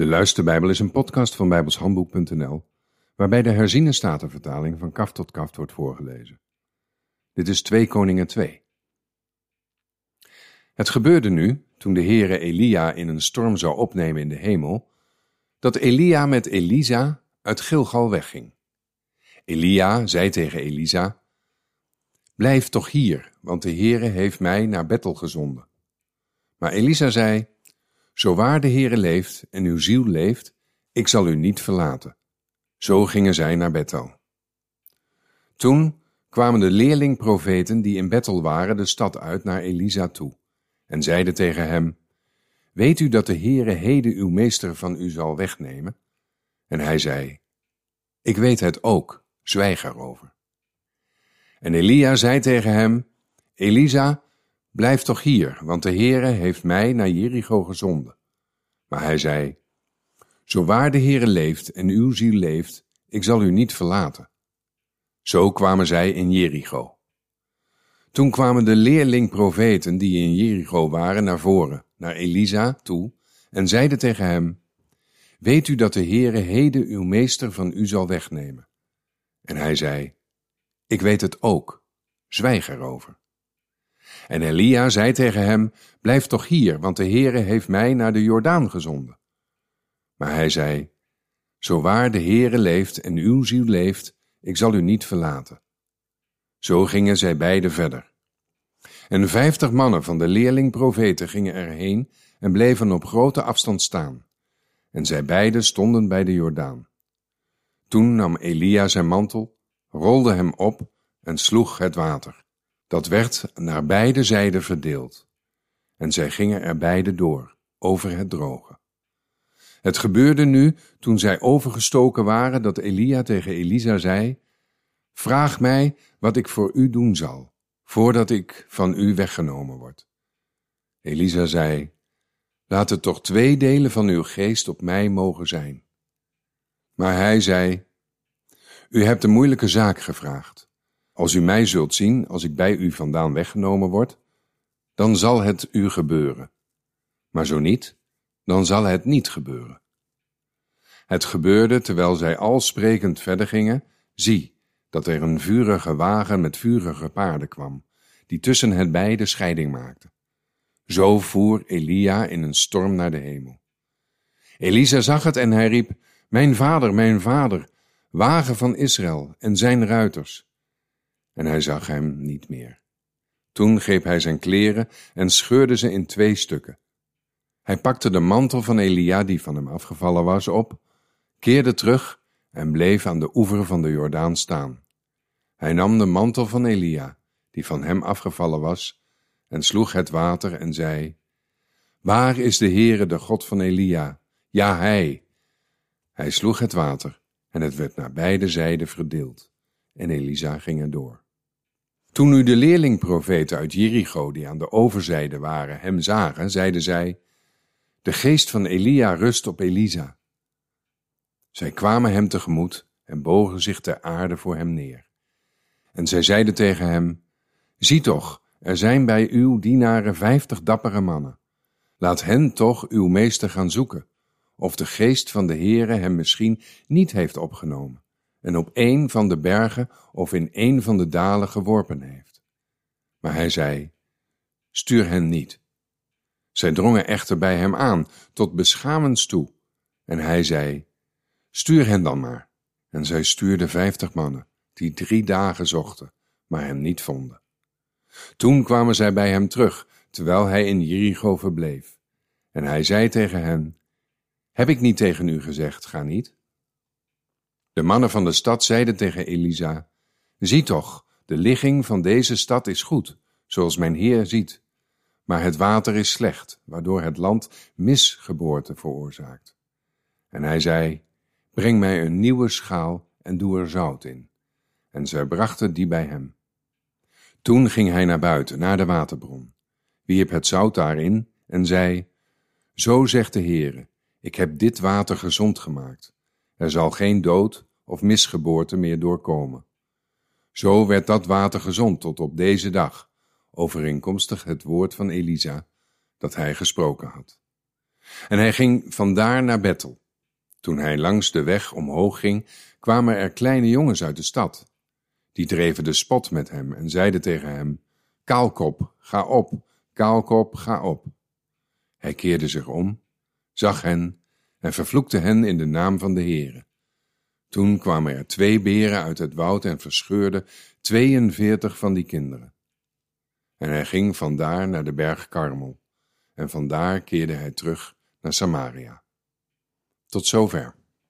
De Luisterbijbel is een podcast van bijbelshandboek.nl, waarbij de herziene statenvertaling van kaf tot kaf wordt voorgelezen. Dit is 2 Koningen 2. Het gebeurde nu, toen de Heere Elia in een storm zou opnemen in de hemel, dat Elia met Elisa uit Gilgal wegging. Elia zei tegen Elisa, Blijf toch hier, want de Heere heeft mij naar Bethel gezonden. Maar Elisa zei, Zo waar de Heere leeft en uw ziel leeft, ik zal u niet verlaten. Zo gingen zij naar Bethel. Toen kwamen de leerlingprofeten die in Bethel waren de stad uit naar Elisa toe en zeiden tegen hem, Weet u dat de Heere heden uw meester van u zal wegnemen? En hij zei, Ik weet het ook, zwijg erover. En Elia zei tegen hem, Elisa, blijf toch hier, want de Heere heeft mij naar Jericho gezonden. Maar hij zei, Zo waar de Heere leeft en uw ziel leeft, ik zal u niet verlaten. Zo kwamen zij in Jericho. Toen kwamen de leerlingprofeten die in Jericho waren naar voren, naar Elisa toe, en zeiden tegen hem, Weet u dat de Heere heden uw meester van u zal wegnemen? En hij zei, Ik weet het ook, zwijg erover. En Elia zei tegen hem, Blijf toch hier, want de Heere heeft mij naar de Jordaan gezonden. Maar hij zei, Zo waar de Heere leeft en uw ziel leeft, ik zal u niet verlaten. Zo gingen zij beiden verder. En vijftig mannen van de leerling-profeten gingen erheen en bleven op grote afstand staan. En zij beiden stonden bij de Jordaan. Toen nam Elia zijn mantel, rolde hem op en sloeg het water. Dat werd naar beide zijden verdeeld. En zij gingen er beide door, over het droge. Het gebeurde nu, toen zij overgestoken waren, dat Elia tegen Elisa zei, Vraag mij wat ik voor u doen zal, voordat ik van u weggenomen word. Elisa zei, Laat er toch twee delen van uw geest op mij mogen zijn. Maar hij zei, U hebt een moeilijke zaak gevraagd. Als u mij zult zien als ik bij u vandaan weggenomen word, dan zal het u gebeuren. Maar zo niet, dan zal het niet gebeuren. Het gebeurde terwijl zij al sprekend verder gingen, zie, dat er een vurige wagen met vurige paarden kwam, die tussen het beide scheiding maakte. Zo voer Elia in een storm naar de hemel. Elisa zag het en hij riep, Mijn vader, mijn vader, wagen van Israël en zijn ruiters. En hij zag hem niet meer. Toen greep hij zijn kleren en scheurde ze in twee stukken. Hij pakte de mantel van Elia die van hem afgevallen was op, keerde terug en bleef aan de oever van de Jordaan staan. Hij nam de mantel van Elia, die van hem afgevallen was, en sloeg het water en zei, Waar is de Heere, de God van Elia? Ja, hij. Hij sloeg het water, en het werd naar beide zijden verdeeld, en Elisa ging er door. Toen nu de leerlingprofeten uit Jericho, die aan de overzijde waren, hem zagen, zeiden zij, De geest van Elia rust op Elisa. Zij kwamen hem tegemoet en bogen zich ter aarde voor hem neer. En zij zeiden tegen hem, Zie toch, er zijn bij uw dienaren vijftig dappere mannen. Laat hen toch uw meester gaan zoeken, of de geest van de Heere hem misschien niet heeft opgenomen, en op een van de bergen of in een van de dalen geworpen heeft. Maar hij zei, stuur hen niet. Zij drongen echter bij hem aan, tot beschamens toe, en hij zei, stuur hen dan maar. En zij stuurde vijftig mannen, die drie dagen zochten, maar hem niet vonden. Toen kwamen zij bij hem terug, terwijl hij in Jericho verbleef. En hij zei tegen hen, Heb ik niet tegen u gezegd, ga niet? De mannen van de stad zeiden tegen Elisa, Zie toch, de ligging van deze stad is goed, zoals mijn heer ziet. Maar het water is slecht, waardoor het land misgeboorte veroorzaakt. En hij zei, Breng mij een nieuwe schaal en doe er zout in. En zij brachten die bij hem. Toen ging hij naar buiten, naar de waterbron, wierp het zout daarin en zei, Zo zegt de Heere, ik heb dit water gezond gemaakt. Er zal geen dood of misgeboorte meer doorkomen. Zo werd dat water gezond tot op deze dag, overeenkomstig het woord van Elisa, dat hij gesproken had. En hij ging vandaar naar Bethel. Toen hij langs de weg omhoog ging, kwamen er kleine jongens uit de stad. Die dreven de spot met hem en zeiden tegen hem: Kaalkop, ga op, kaalkop, ga op. Hij keerde zich om, zag hen en vervloekte hen in de naam van de Heere. Toen kwamen er twee beren uit het woud en verscheurden 42 van die kinderen. En hij ging vandaar naar de berg Karmel, en vandaar keerde hij terug naar Samaria. Tot zover.